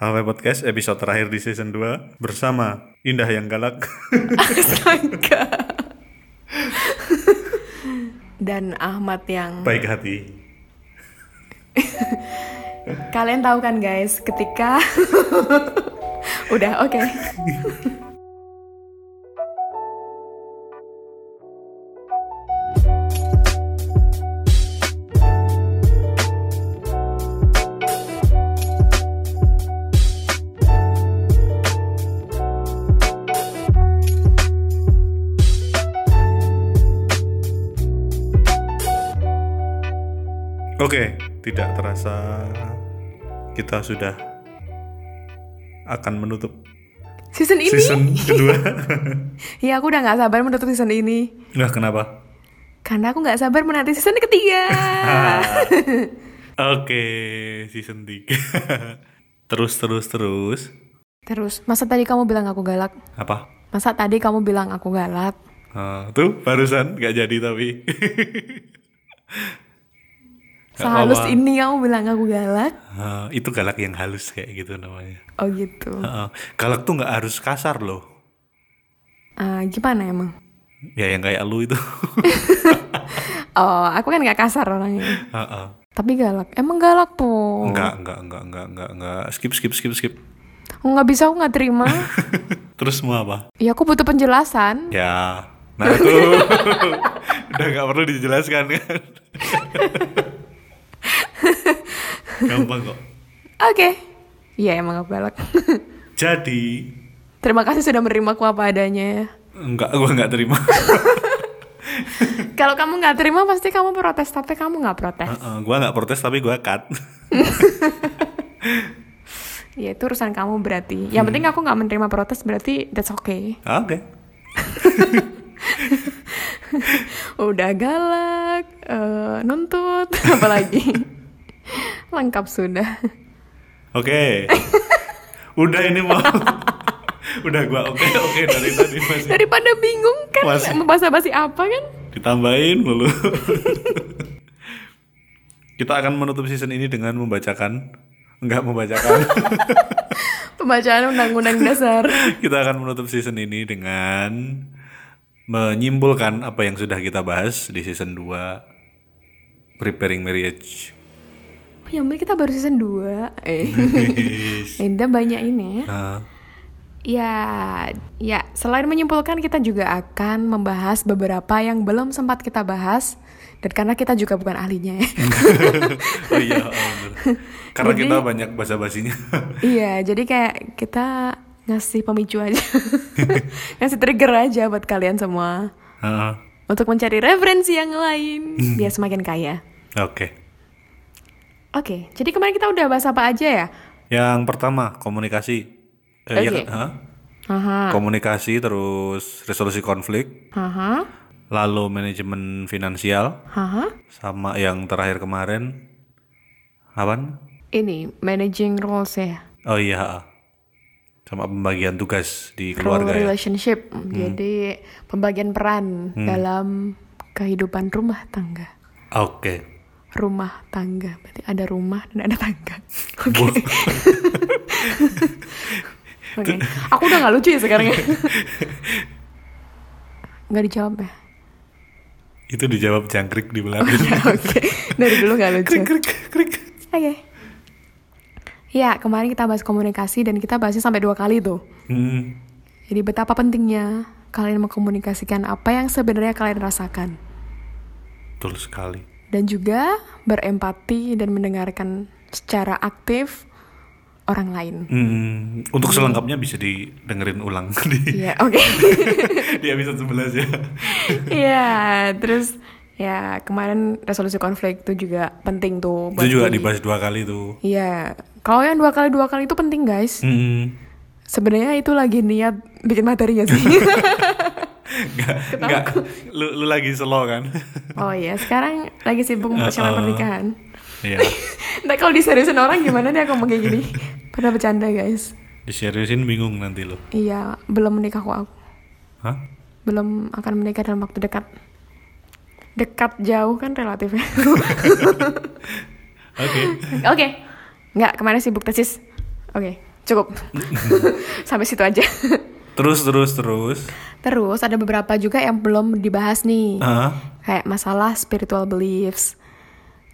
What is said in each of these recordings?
HW Podcast episode terakhir di season 2 bersama Indah yang galak. Astaga. Dan Ahmad yang Baik hati. kalian tahu kan guys, ketika udah oke. Oke, tidak terasa kita sudah akan menutup Season ini? season kedua. Ya aku udah nggak sabar menutup season ini. Nah, kenapa? Karena aku nggak sabar menanti season ketiga. Oke, season 3. terus terus terus. Terus, masa tadi kamu bilang aku galak? Apa? Masa tadi kamu bilang aku galak? Ah, tuh barusan nggak jadi tapi. Sehalus apa-apa. ini kamu bilang aku galak? Ah, itu galak yang halus kayak gitu namanya. Oh gitu. Ah, galak tuh nggak harus kasar loh. Ah, gimana emang? Ya yang kayak lu itu. Oh, aku kan nggak kasar orangnya. Ah, ah. Tapi galak. Emang galak tuh. Enggak, enggak, enggak, enggak, enggak, enggak. Skip, skip, skip, skip. Nggak bisa, aku nggak terima. Terus mau apa? ya aku butuh penjelasan. Ya, nah itu udah nggak perlu dijelaskan kan? Gampang kok. Oke. Iya emang aku galak. Jadi, Terima kasih sudah menerima aku apa adanya ya. enggak, gua nggak terima. Kalau kamu nggak terima pasti kamu protes, tapi kamu nggak protes. Heeh, gua nggak protes tapi gua cut. Ya itu urusan kamu berarti. Yang penting aku nggak menerima protes berarti that's okay. Oke. Udah galak, eh, nuntut, apalagi. Lengkap sudah. Oke. Udah ini mau. Udah gua oke oke dari tadi masih Daripada bingung kan Masih. membahas basi apa kan? ditambahin mulu. Kita akan menutup season ini dengan membacakan enggak membacakan. Pembacaan undang-undang dasar. kita akan menutup season ini dengan menyimpulkan apa yang sudah kita bahas di season 2 Preparing Marriage. Ya ampun kita baru season 2 Eh. Enda banyak ini ya. Nah, Ya Ya Selain menyimpulkan kita juga akan membahas beberapa yang belum sempat kita bahas. Dan karena kita juga bukan ahlinya ya. Oh iya, oh bener. Karena kita banyak basa-basinya. Iya jadi kayak kita ngasih pemicu aja. Ngasih trigger aja buat kalian semua. Heeh. Untuk mencari referensi yang lain Biar semakin kaya. Oke. Oke jadi kemarin kita udah bahas apa aja ya? Yang pertama, komunikasi. Eh, iya Oke. kan? Hah? Haha Komunikasi terus resolusi konflik, Haha lalu manajemen finansial Haha sama yang terakhir kemarin apa? Ini managing roles ya Oh iya, sama pembagian tugas di Role keluarga ya. relationship jadi pembagian peran dalam kehidupan rumah tangga Oke. Rumah tangga. Berarti ada rumah dan ada tangga. Oke. Oke. Aku udah nggak lucu ya sekarang ya. Nggak dijawab ya? Itu dijawab jangkrik di belakang. oke. Dari dulu nggak lucu. Krik krik krik. oke. Ya kemarin kita bahas komunikasi dan kita bahasnya sampai dua kali tuh. Hmm. jadi betapa pentingnya kalian mengkomunikasikan apa yang sebenarnya kalian rasakan. Betul sekali. Dan juga berempati dan mendengarkan secara aktif orang lain. Hmm, untuk selengkapnya bisa didengerin ulang di, Iya, oke. di episode 11 ya. Iya, terus ya kemarin resolusi konflik itu juga penting tuh. Itu juga di- dibahas dua kali tuh. Iya, kalau yang dua kali dua kali itu penting guys. Hmm. Sebenarnya itu lagi niat bikin materi gak sih? Enggak. Lu, lu lagi slow kan? oh iya, sekarang lagi sibuk mempersiapkan Uh-uh. pernikahan. Iya. Nah kalau diseriusin orang gimana dia ngomong kayak gini? Pada bercanda guys. Diseriusin bingung nanti lu. Iya, belum menikah kok aku. Hah? belum akan menikah dalam waktu dekat. Dekat jauh kan relatif ya. Oke. Oke. Nggak, kemarin sibuk tesis. Oke. cukup sampai situ aja Terus terus terus. terus ada beberapa juga yang belum dibahas nih Ah, kayak masalah spiritual beliefs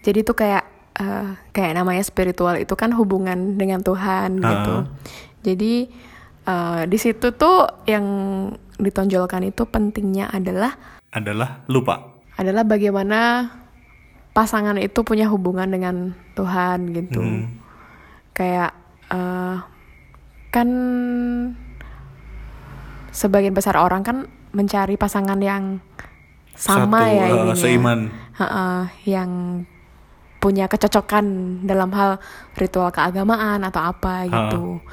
jadi tuh kayak eh, kayak namanya spiritual itu kan hubungan dengan Tuhan gitu jadi eh, di situ tuh yang ditonjolkan itu pentingnya adalah adalah lupa. adalah bagaimana pasangan itu punya hubungan dengan Tuhan gitu. Kayak eh, kan sebagian besar orang kan mencari pasangan yang sama Satu, ya eh, ininya. seiman. Ha-ha, yang punya kecocokan dalam hal ritual keagamaan atau apa gitu.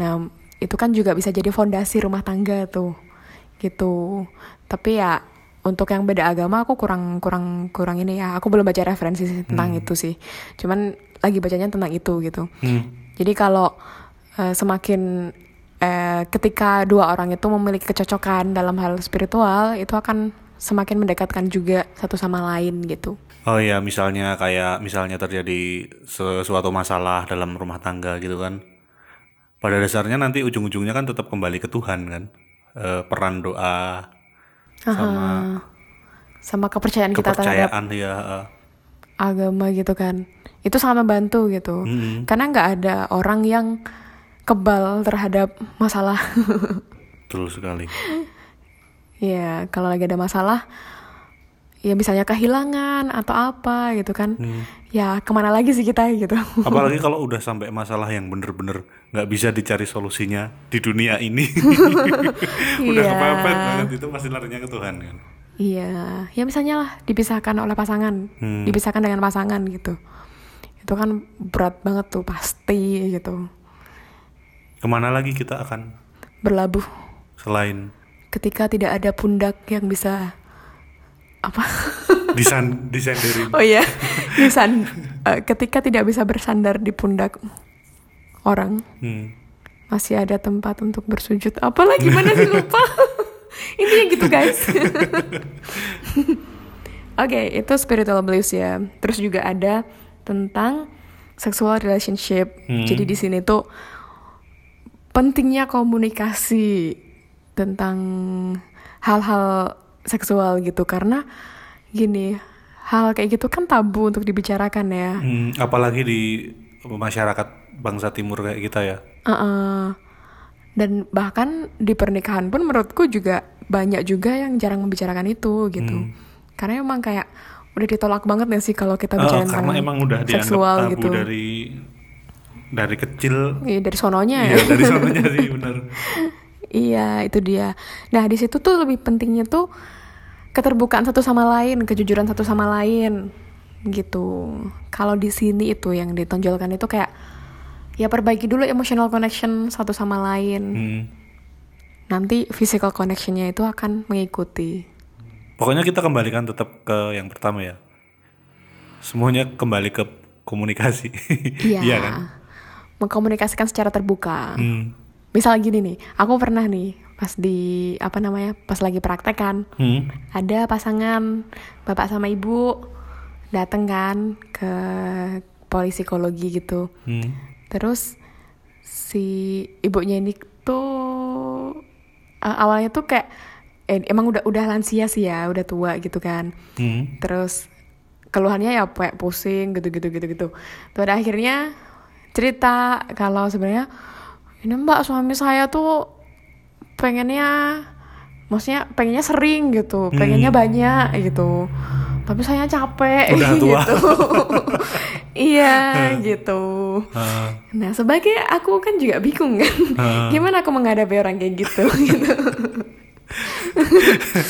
Nah, itu kan juga bisa jadi fondasi rumah tangga tuh. Gitu. Tapi ya untuk yang beda agama aku kurang kurang kurang ini ya. Aku belum baca referensi tentang itu sih. Cuman lagi bacanya tentang itu gitu. Hmm. Jadi kalau eh, semakin eh, ketika dua orang itu memiliki kecocokan dalam hal spiritual, itu akan semakin mendekatkan juga satu sama lain gitu. Oh ya, misalnya kayak misalnya terjadi sesuatu masalah dalam rumah tangga gitu kan. Pada dasarnya nanti ujung-ujungnya kan tetap kembali ke Tuhan kan. Eh, peran doa sama Sama kepercayaan kita terhadap kepercayaan ya. agama gitu kan. Itu sangat membantu gitu. Mm-mm. Karena nggak ada orang yang kebal terhadap masalah. Betul sekali. Ya, kalau lagi ada masalah, ya misalnya kehilangan atau apa gitu kan. Ya ke mana lagi sih kita gitu. Apalagi kalau udah sampai masalah yang bener-bener nggak bisa dicari solusinya di dunia ini. udah Iya. kepepet banget itu pasti larinya ke Tuhan kan. Iya, ya misalnya lah dipisahkan oleh pasangan, Hmm. dipisahkan dengan pasangan gitu. Itu kan berat banget tuh pasti gitu. Ke mana lagi kita akan Berlabuh selain ketika tidak ada pundak yang bisa apa? disan disenderin oh iya, Nisan, eh, ketika tidak bisa bersandar di pundak orang, Hmm. masih ada tempat untuk bersujud. Apalagi gimana sih lupa? Intinya gitu guys. Oke, itu spiritual beliefs ya. Terus juga ada tentang sexual relationship. Hmm. Jadi di sini tuh pentingnya komunikasi tentang hal-hal seksual gitu karena gini, hal kayak gitu kan tabu untuk dibicarakan ya. Hmm, apalagi di masyarakat bangsa timur kayak kita ya Uh-uh. Dan bahkan di pernikahan pun menurutku juga banyak juga yang jarang membicarakan itu gitu. Hmm. Karena emang kayak udah ditolak banget gak sih kalau kita bicara karena tentang emang udah dianggap seksual tabu gitu. dari dari kecil Iya dari sononya ya. Iya dari sononya sih bener Iya, itu dia. Nah, di situ tuh lebih pentingnya tuh keterbukaan satu sama lain, kejujuran satu sama lain. Gitu. Kalau di sini itu yang ditonjolkan itu kayak ya perbaiki dulu emotional connection satu sama lain. Hmm. Nanti physical connectionnya itu akan mengikuti. Pokoknya kita kembalikan tetap ke yang pertama ya. Semuanya kembali ke komunikasi. Iya. Iya kan? Mengkomunikasikan secara terbuka. Hmm. Misal gini nih, aku pernah nih pas di apa namanya? Pas lagi praktek kan, Hmm. ada pasangan bapak sama ibu dateng kan ke psikologi gitu. Hmm. Terus si ibunya ini tuh uh, awalnya tuh kayak eh, emang udah udah lansia sih ya, udah tua gitu kan. Hmm. Terus keluhannya ya kayak pusing gitu-gitu gitu-gitu. Pada akhirnya cerita kalau sebenarnya ini Mbak suami saya tuh pengennya maksudnya pengennya sering gitu, pengennya banyak gitu. Tapi saya capek Udah tua. gitu. iya gitu. Ah, Nah, sebagai aku kan juga bingung kan. Ah. Gimana aku menghadapi orang kayak gitu gitu.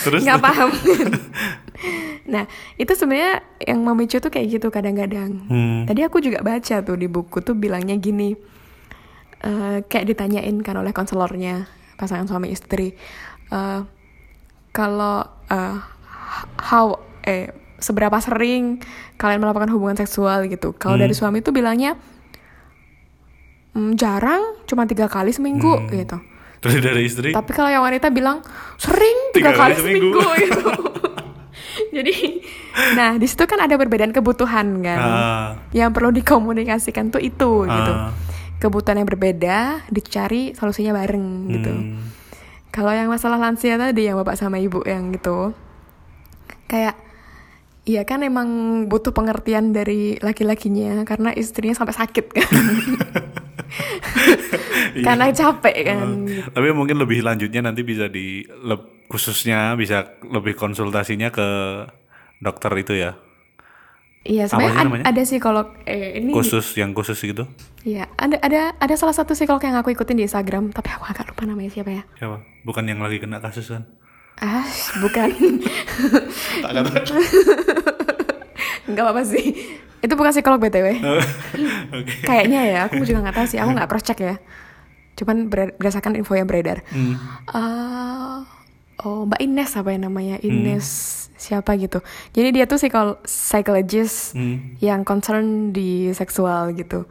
terus nggak paham nah itu sebenarnya yang memicu tuh kayak gitu kadang-kadang Hmm. tadi aku juga baca tuh di buku tuh bilangnya gini eh, kayak ditanyain kan oleh konselornya pasangan suami istri eh, kalau eh, how eh seberapa sering kalian melakukan hubungan seksual gitu kalau dari suami tuh bilangnya "Hmm, jarang cuma tiga kali seminggu gitu terus dari istri tapi kalau yang wanita bilang sering tiga, Tiga kali, kali seminggu, seminggu. gitu. Jadi, nah di situ kan ada perbedaan kebutuhan kan. Ah. Yang perlu dikomunikasikan tuh itu gitu. Ah. kebutuhan yang berbeda dicari solusinya bareng gitu. Hmm. Kalau yang masalah lansia tadi yang bapak sama ibu yang gitu, kayak Iya kan emang butuh pengertian dari laki-lakinya karena istrinya sampai sakit kan. karena capek kan. Eh, tapi mungkin lebih lanjutnya nanti bisa di khususnya bisa lebih konsultasinya ke dokter itu ya. Iya sebenarnya ad- namanya? ada psikolog eh ini Khusus yang khusus gitu. Iya, ada ada ada salah satu psikolog yang aku ikutin di Instagram, tapi aku agak lupa namanya siapa ya. Siapa? Bukan yang lagi kena kasus kan? Ah, bukan. Tak kata. Enggak apa-apa sih. Itu bukan psikolog BTW. Oke. Kayaknya ya, aku juga nggak tahu sih. Aku nggak cross check ya. Cuman ber- berdasarkan info yang beredar. Hmm. Ah, oh, Mbak Ines apa ya namanya? Ines siapa gitu. Jadi dia tuh psikol psychologist Hmm. yang concern di seksual gitu.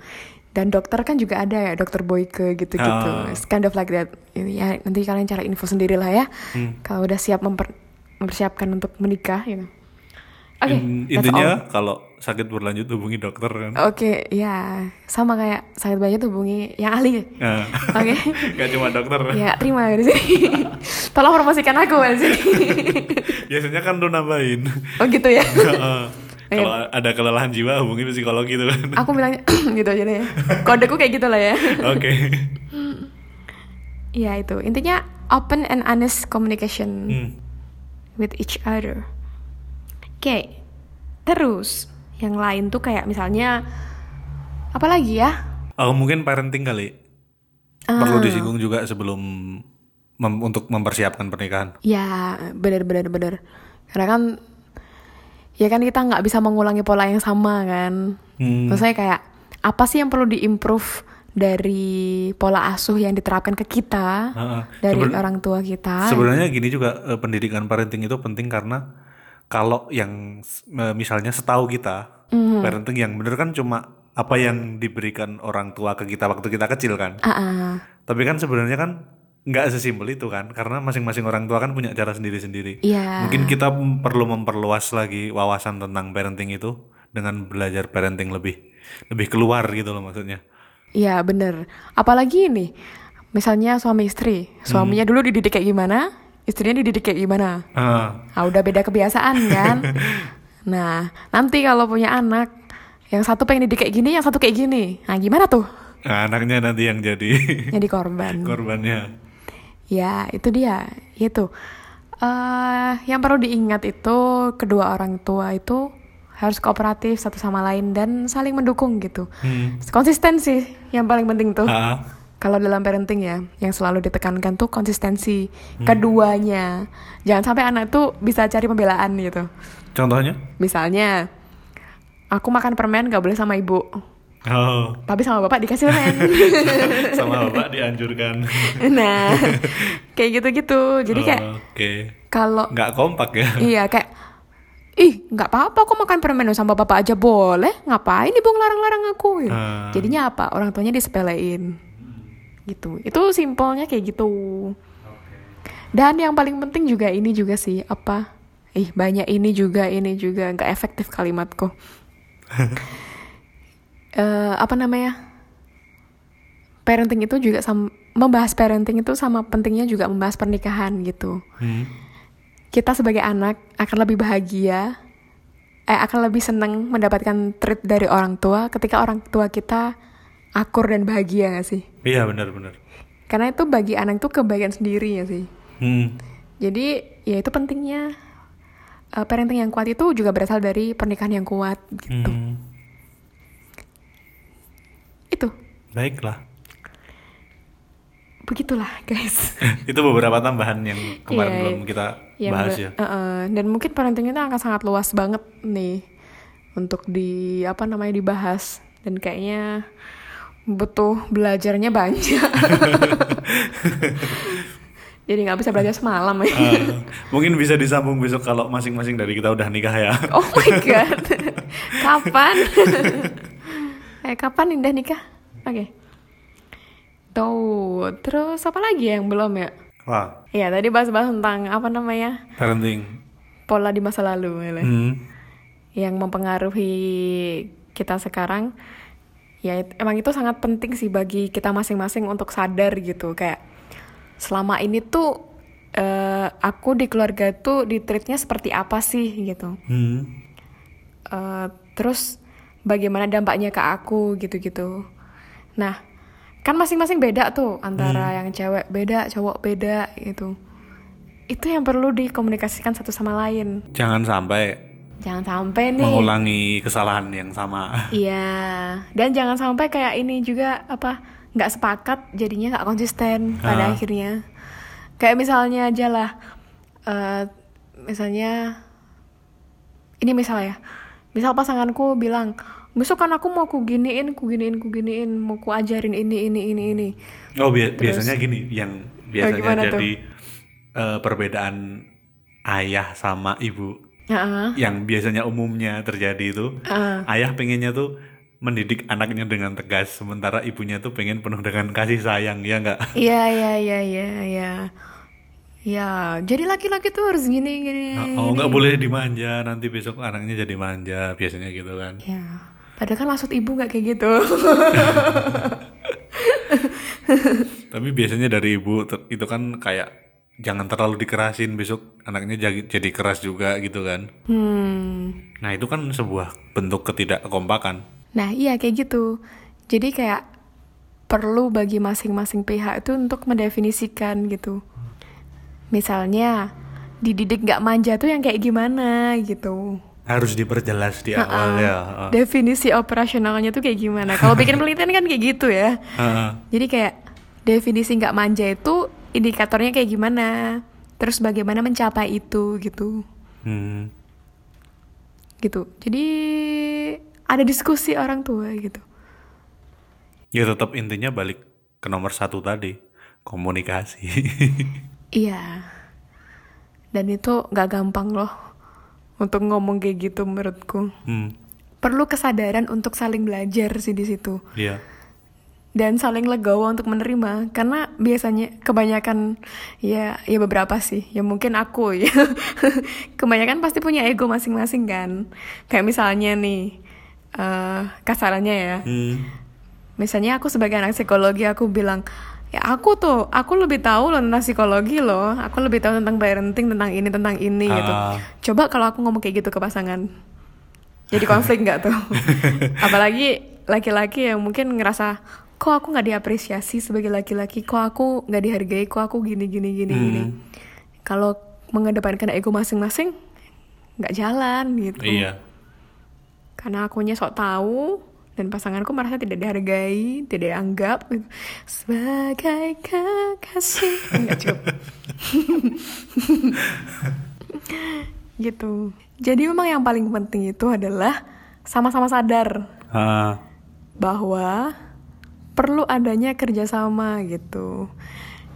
Dan dokter kan juga ada ya, dokter Boyke gitu-gitu. Ah. It's kind of like that. Ya nanti kalian cari info sendiri lah ya. Hmm. Kalau udah siap memper- mempersiapkan untuk menikah gitu. Oke, In- intinya kalau sakit berlanjut hubungi dokter kan. Oke, ya sama kayak sakit banyak tuh hubungi yang ahli. Nah, Oke. Gak cuma dokter. ya terima sini. Tolong promosikan aku sini. Biasanya kan lu nambahin. oh gitu ya. Kalau ada kelelahan jiwa hubungi psikolog gitu kan. aku bilangnya gitu aja deh. ya. Kodeku kayak gitu lah ya. Oke. Iya itu intinya open and honest communication Hmm. with each other. Oke, terus yang lain tuh kayak misalnya apa lagi ya? Oh, mungkin parenting kali. Ah. Perlu disinggung juga sebelum mem- untuk mempersiapkan pernikahan. Ya bener bener. Karena kan ya kan kita nggak bisa mengulangi pola yang sama kan. Hmm. Maksudnya kayak apa sih yang perlu diimprove dari pola asuh yang diterapkan ke kita Heeh. dari Seben- orang tua kita? Sebenarnya gini juga eh, pendidikan parenting itu penting karena kalau yang misalnya setahu kita Mhm. parenting yang bener kan cuma apa yang diberikan orang tua ke kita waktu kita kecil kan. Ah. Tapi kan sebenarnya kan nggak sesimpel itu kan karena masing-masing orang tua kan punya cara sendiri-sendiri. Iya. Mungkin kita perlu memperluas lagi wawasan tentang parenting itu dengan belajar parenting lebih lebih keluar gitu loh maksudnya. Iya bener. Apalagi ini, misalnya suami istri, suaminya Hmm. dulu dididik kayak gimana, istrinya dididik kayak gimana. Ah, Ah udah beda kebiasaan kan. nah nanti kalau punya anak, yang satu pengen dididik kayak gini, yang satu kayak gini. Nah gimana tuh? nah, anaknya nanti yang jadi Jadi korban. korbannya. Ya, itu dia. Itu. eh yang perlu diingat itu kedua orang tua itu harus kooperatif satu sama lain dan saling mendukung gitu. Hmm. Konsistensi yang paling penting tuh. Ah, Kalau dalam parenting ya, yang selalu ditekankan tuh konsistensi keduanya. Jangan sampai anak tuh bisa cari pembelaan gitu. contohnya? Misalnya, aku makan permen gak boleh sama ibu, Oh, tapi sama bapak dikasih permen. sama bapak dianjurkan. nah, kayak gitu-gitu. Jadi kayak Oh, Oke. kalau Nggak kompak ya. Iya kayak Ih nggak apa-apa kok makan permen sama bapak aja boleh Ngapain ibu ngelarang-larang aku gitu. Ah. Jadinya apa? Orang tuanya disepelein Gitu Itu simpelnya kayak gitu Dan yang paling penting juga ini juga sih Apa? Ih banyak ini juga ini juga nggak efektif kalimatku Eh, Apa namanya? Parenting itu juga sam- Membahas parenting itu sama pentingnya juga membahas pernikahan gitu Hmm. kita sebagai anak akan lebih bahagia, eh akan lebih senang mendapatkan treat dari orang tua ketika orang tua kita akur dan bahagia gak sih? Iya benar-benar. Karena itu bagi anak itu kebahagiaan sendiri ya sih. Hmm. Jadi ya itu pentingnya eh, parenting yang kuat itu juga berasal dari pernikahan yang kuat gitu. Hmm. Itu Baiklah. begitulah guys. itu beberapa tambahan yang kemarin Iya, belum kita Yang bahas ya. Eh, eh, dan mungkin parenting itu akan sangat luas banget nih untuk di apa namanya dibahas dan kayaknya butuh belajarnya banyak. Jadi nggak bisa belajar semalam ya. Ah, mungkin bisa disambung besok kalau masing-masing dari kita udah nikah ya. oh my god, kapan? eh kapan Indah nikah? Oke. Tuh, terus apa lagi yang belum ya? Wah, Iya tadi bahas-bahas tentang apa namanya parenting. pola di masa lalu. ya. Hmm. yang mempengaruhi kita sekarang ya emang itu sangat penting sih bagi kita masing-masing untuk sadar gitu. Kayak selama ini tuh eh, aku di keluarga tuh di treatnya seperti apa sih gitu. Hmm. Eh, terus bagaimana dampaknya ke aku gitu-gitu. Nah kan masing-masing beda tuh antara yang cewek beda cowok beda gitu. Itu yang perlu dikomunikasikan satu sama lain. Jangan sampai jangan sampai nih mengulangi kesalahan yang sama. Iya, dan jangan sampai kayak ini juga apa nggak sepakat jadinya nggak konsisten pada Ah. akhirnya. Kayak misalnya aja lah, eh, misalnya ini misal ya, misal pasanganku bilang besok kan aku mau ku giniin, ku giniin, ku giniin, mau ku ajarin ini, ini, ini, ini. Oh bia- biasanya gini, yang biasanya tuh? jadi eh, perbedaan ayah sama ibu, Heeh. yang biasanya umumnya terjadi itu, Ah. ayah pengennya tuh mendidik anaknya dengan tegas, sementara ibunya tuh pengen penuh dengan kasih sayang, ya nggak? Iya, iya, iya, iya, iya. Ya, jadi laki-laki tuh harus gini, gini. Oh nggak boleh dimanja, nanti besok anaknya jadi manja, biasanya gitu kan. Ya, padahal kan maksud ibu nggak kayak gitu. Tapi biasanya dari ibu itu kan kayak jangan terlalu dikerasin, besok anaknya jadi, jadi keras juga gitu kan. hmm. Nah itu kan sebuah bentuk ketidakkompakan. Nah, iya kayak gitu. Jadi kayak perlu bagi masing-masing pihak itu untuk mendefinisikan gitu. Misalnya, dididik nggak manja tuh yang kayak gimana gitu. Harus diperjelas di awal ya. Heeh. Definisi operasionalnya tuh kayak gimana. Kalau bikin penelitian kan kayak gitu ya. Heeh. Jadi kayak definisi nggak manja itu indikatornya kayak gimana. Terus bagaimana mencapai itu gitu. Hmm. Gitu. Jadi ada diskusi orang tua gitu. Ya tetap intinya balik ke nomor satu tadi, komunikasi. Iya. Dan itu gak gampang loh untuk ngomong kayak gitu menurutku. hmm. Perlu kesadaran untuk saling belajar sih di situ. Iya. Dan saling legowo untuk menerima karena biasanya kebanyakan ya ya beberapa sih. Ya mungkin aku ya. kebanyakan pasti punya ego masing-masing kan. Kayak misalnya nih eh kasarannya ya. Hmm. Misalnya aku sebagai anak psikologi aku bilang ya aku tuh aku lebih tahu loh tentang psikologi loh aku lebih tahu tentang parenting tentang ini tentang ini gitu Ah. coba kalau aku ngomong kayak gitu ke pasangan jadi konflik nggak tuh apalagi laki-laki yang mungkin ngerasa kok aku nggak diapresiasi sebagai laki-laki kok aku nggak dihargai kok aku gini gini gini gini Hmm. kalau mengedepankan ego masing-masing nggak jalan gitu Iya. karena akunya sok tahu dan pasanganku merasa tidak dihargai, tidak dianggap sebagai kekasih. Enggak cukup. gitu. Jadi memang yang paling penting itu adalah sama-sama sadar Ah. bahwa perlu adanya kerjasama gitu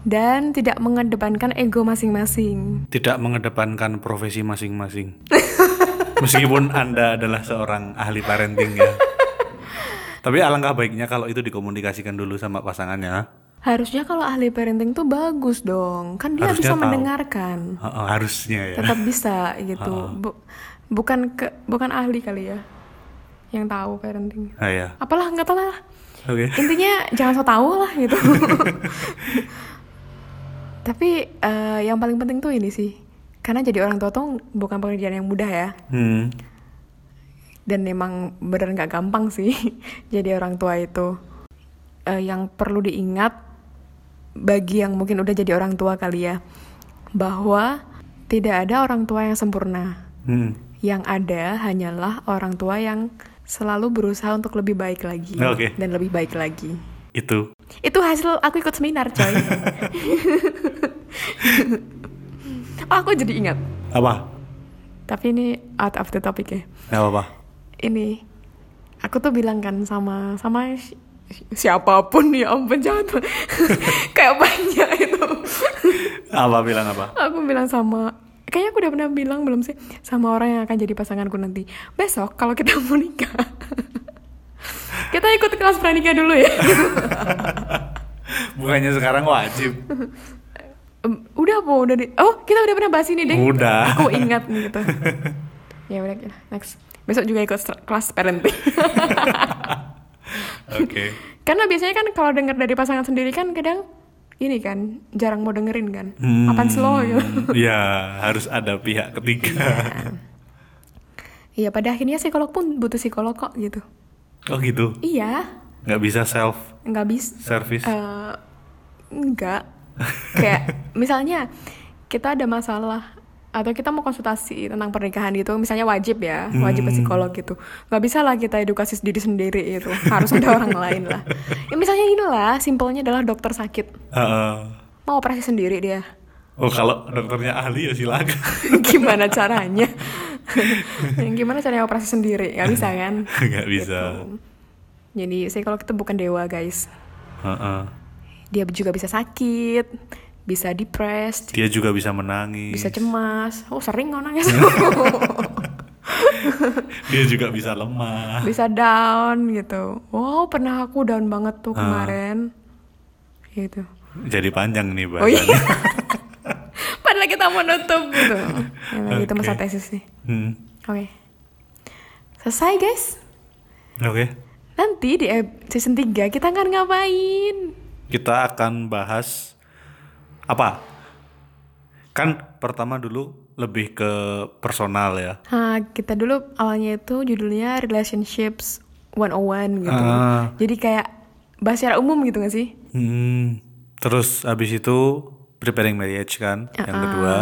dan tidak mengedepankan ego masing-masing. Tidak mengedepankan profesi masing-masing. Meskipun Anda adalah seorang ahli parenting ya. Tapi alangkah baiknya kalau itu dikomunikasikan dulu sama pasangannya. Harusnya kalau ahli parenting tuh bagus dong, kan dia Harusnya bisa tahu. mendengarkan. Heeh, harusnya ya. tetap bisa gitu Bu- bukan ke bukan ahli kali ya yang tahu parenting Ah, ya. apalah nggak tahu lah Oke. intinya jangan so tahu lah gitu tapi eh, yang paling penting tuh ini sih karena jadi orang tua tuh bukan pekerjaan yang mudah ya Hmm. dan memang bener nggak gampang sih jadi orang tua itu Eh, yang perlu diingat bagi yang mungkin udah jadi orang tua kali ya bahwa tidak ada orang tua yang sempurna Hmm. yang ada hanyalah orang tua yang selalu berusaha untuk lebih baik lagi Oke. dan lebih baik lagi Itu. itu hasil aku ikut seminar coy oh, aku jadi ingat Apa? tapi ini out of the topic ya apa-apa. ini aku tuh bilang kan sama sama si- siapa pun ya ampun jahat kayak banyak itu Apa bilang apa? aku bilang sama kayaknya aku udah pernah bilang belum sih sama orang yang akan jadi pasanganku nanti besok kalau kita mau nikah kita ikut kelas pranikah dulu ya Bukannya sekarang wajib. Udah apa udah di oh kita udah pernah bahas ini deh Udah. aku ingat nih gitu ya udah next besok juga ikut kelas parenting Oke. Karena biasanya kan kalau denger dari pasangan sendiri kan kadang ini kan jarang mau dengerin kan. Hmm, Apaan slow gitu. Ya, harus ada pihak ketiga. Iya pada akhirnya psikolog pun butuh psikolog kok gitu. Oh gitu. Iya, Nggak bisa self nggak bisa. service. Eh, enggak. Kayak misalnya kita ada masalah atau kita mau konsultasi tentang pernikahan gitu, misalnya wajib ya, wajib ke psikolog gitu. Nggak bisa lah kita edukasi diri sendiri itu, harus ada orang lain lah. Ya misalnya inilah, simpelnya adalah dokter sakit, Heeh. mau operasi sendiri dia. Oh kalau dokternya ahli ya silakan. Gimana caranya? Gimana caranya operasi sendiri? Nggak bisa kan? Nggak bisa. Gitu. Jadi psikolog itu bukan dewa guys. Heeh. Dia juga bisa sakit, bisa depressed, Dia juga bisa menangis. bisa cemas. Oh sering kok nangis. Dia juga bisa lemah. bisa down gitu. Wow pernah aku down banget tuh kemarin. Gitu. Jadi panjang nih Oh iya. Padahal kita mau nutup gitu. Emang itu Oke. masa tesis nih. Hmm. Oke. Selesai guys. Oke. Nanti di season 3 kita akan ngapain? Kita akan bahas apa? Kan pertama dulu lebih ke personal ya. Nah, kita dulu awalnya itu judulnya Relationships 101 gitu. Ah. Jadi kayak bahas secara umum gitu gak sih? Hmm. Terus habis itu preparing marriage kan, yang kedua.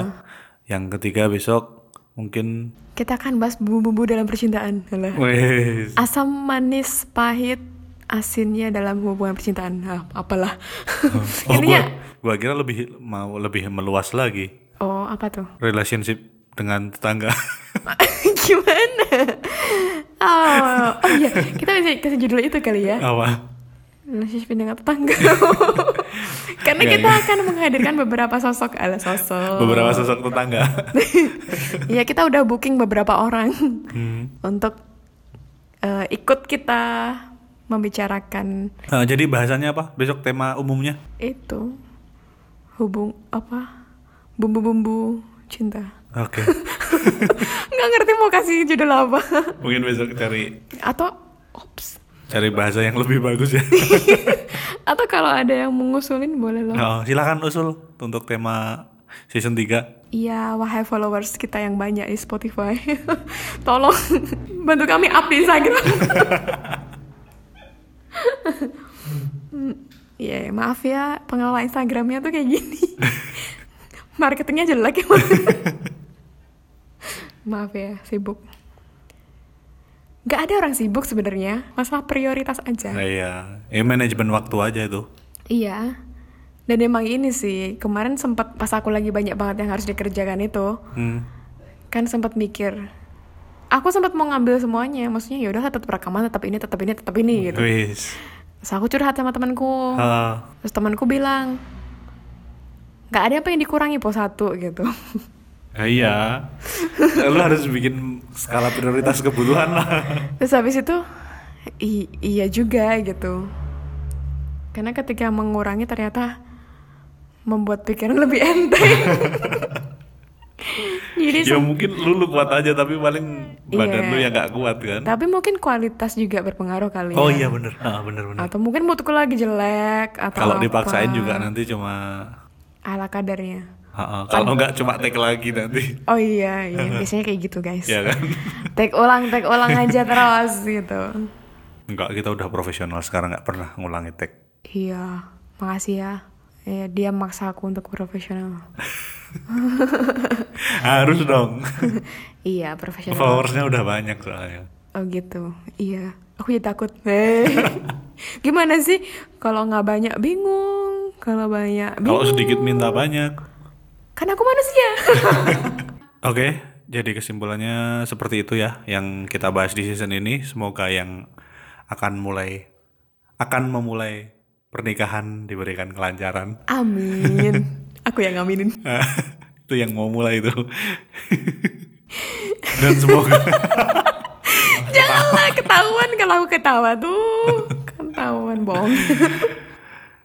Yang ketiga besok mungkin Kita akan bahas bumbu-bumbu dalam percintaan. Wes Asam, manis, pahit, asinnya dalam hubungan percintaan. Ah, apalah. Oh, Intinya, gua, gua kira lebih mau lebih meluas lagi oh apa tuh? relationship dengan tetangga. Gimana? Oh, oh iya, kita bisa kasih judul itu kali ya. Apa? Relationship dengan tetangga. Karena Nggak, kita nggak. akan menghadirkan beberapa sosok ala sosok. Beberapa sosok tetangga. Iya kita udah booking beberapa orang Hmm. untuk eh, ikut kita membicarakan Nah, jadi bahasannya apa? Besok tema umumnya? itu hubung apa bumbu-bumbu cinta. Oke. Nggak ngerti mau kasih judul apa Mungkin besok cari atau ops cari bahasa yang lebih bagus ya. atau kalau ada yang mengusulin boleh loh. Oh, silakan usul untuk tema season 3. Iya, wahai followers kita yang banyak di Spotify. Tolong bantu kami up di Instagram. Hmm, Iya, maaf ya pengelola Instagramnya tuh kayak gini. Marketingnya jelek ya. maaf ya, sibuk. Gak ada orang sibuk sebenarnya, masalah prioritas aja. Nah, iya. Eh, manajemen waktu aja itu. Iya. Dan emang ini sih, kemarin sempat pas aku lagi banyak banget yang harus dikerjakan itu, Hmm. kan sempat mikir. Aku sempat mau ngambil semuanya, maksudnya ya udah tetap rekaman, tetap ini, tetap ini, tetap ini gitu. Wis. Terus aku curhat sama temanku, terus temanku bilang, nggak ada apa yang dikurangi po satu gitu. ya iya. Lu harus bikin skala prioritas kebutuhan lah. Terus habis itu, i- iya juga gitu. Karena ketika mengurangi ternyata membuat pikiran lebih enteng. Jadi ya mungkin lu, lu kuat aja tapi paling badan Iya. lu yang gak kuat kan. Tapi mungkin kualitas juga berpengaruh kali Oh ya. iya bener. Ah, bener bener. Atau mungkin moodku lagi jelek atau Kalau dipaksain juga nanti cuma ala kadarnya. Kalau nggak cuma take lagi nanti. Oh iya, iya biasanya kayak gitu guys. ya kan? Take ulang, take ulang aja terus gitu. Enggak, kita udah profesional sekarang nggak pernah ngulangi take. Iya, makasih ya. Ya, dia maksa aku untuk profesional. Harus dong. iya, profesional. Followersnya udah banyak soalnya. Oh gitu. Iya, aku jadi takut. Gimana sih kalau nggak banyak bingung, kalau banyak bingung. Kalau sedikit minta banyak. Kan aku manusia. Oke, jadi kesimpulannya seperti itu ya yang kita bahas di season ini. Semoga yang akan mulai akan memulai pernikahan diberikan kelancaran. Amin. Aku yang ngaminin. itu yang mau mulai itu. Dan semoga Janganlah ketahuan kalau aku ketawa tuh. Ketahuan bohong.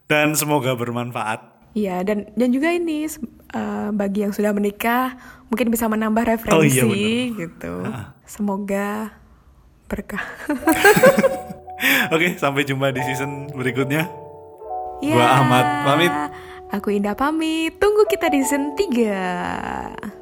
dan semoga bermanfaat. Iya dan dan juga ini eh, bagi yang sudah menikah mungkin bisa menambah referensi Oh, iya, gitu. Semoga berkah. Oke, sampai jumpa di season berikutnya. Ya. Gua Ahmad pamit. Aku Indah pamit. Tunggu kita di season 3.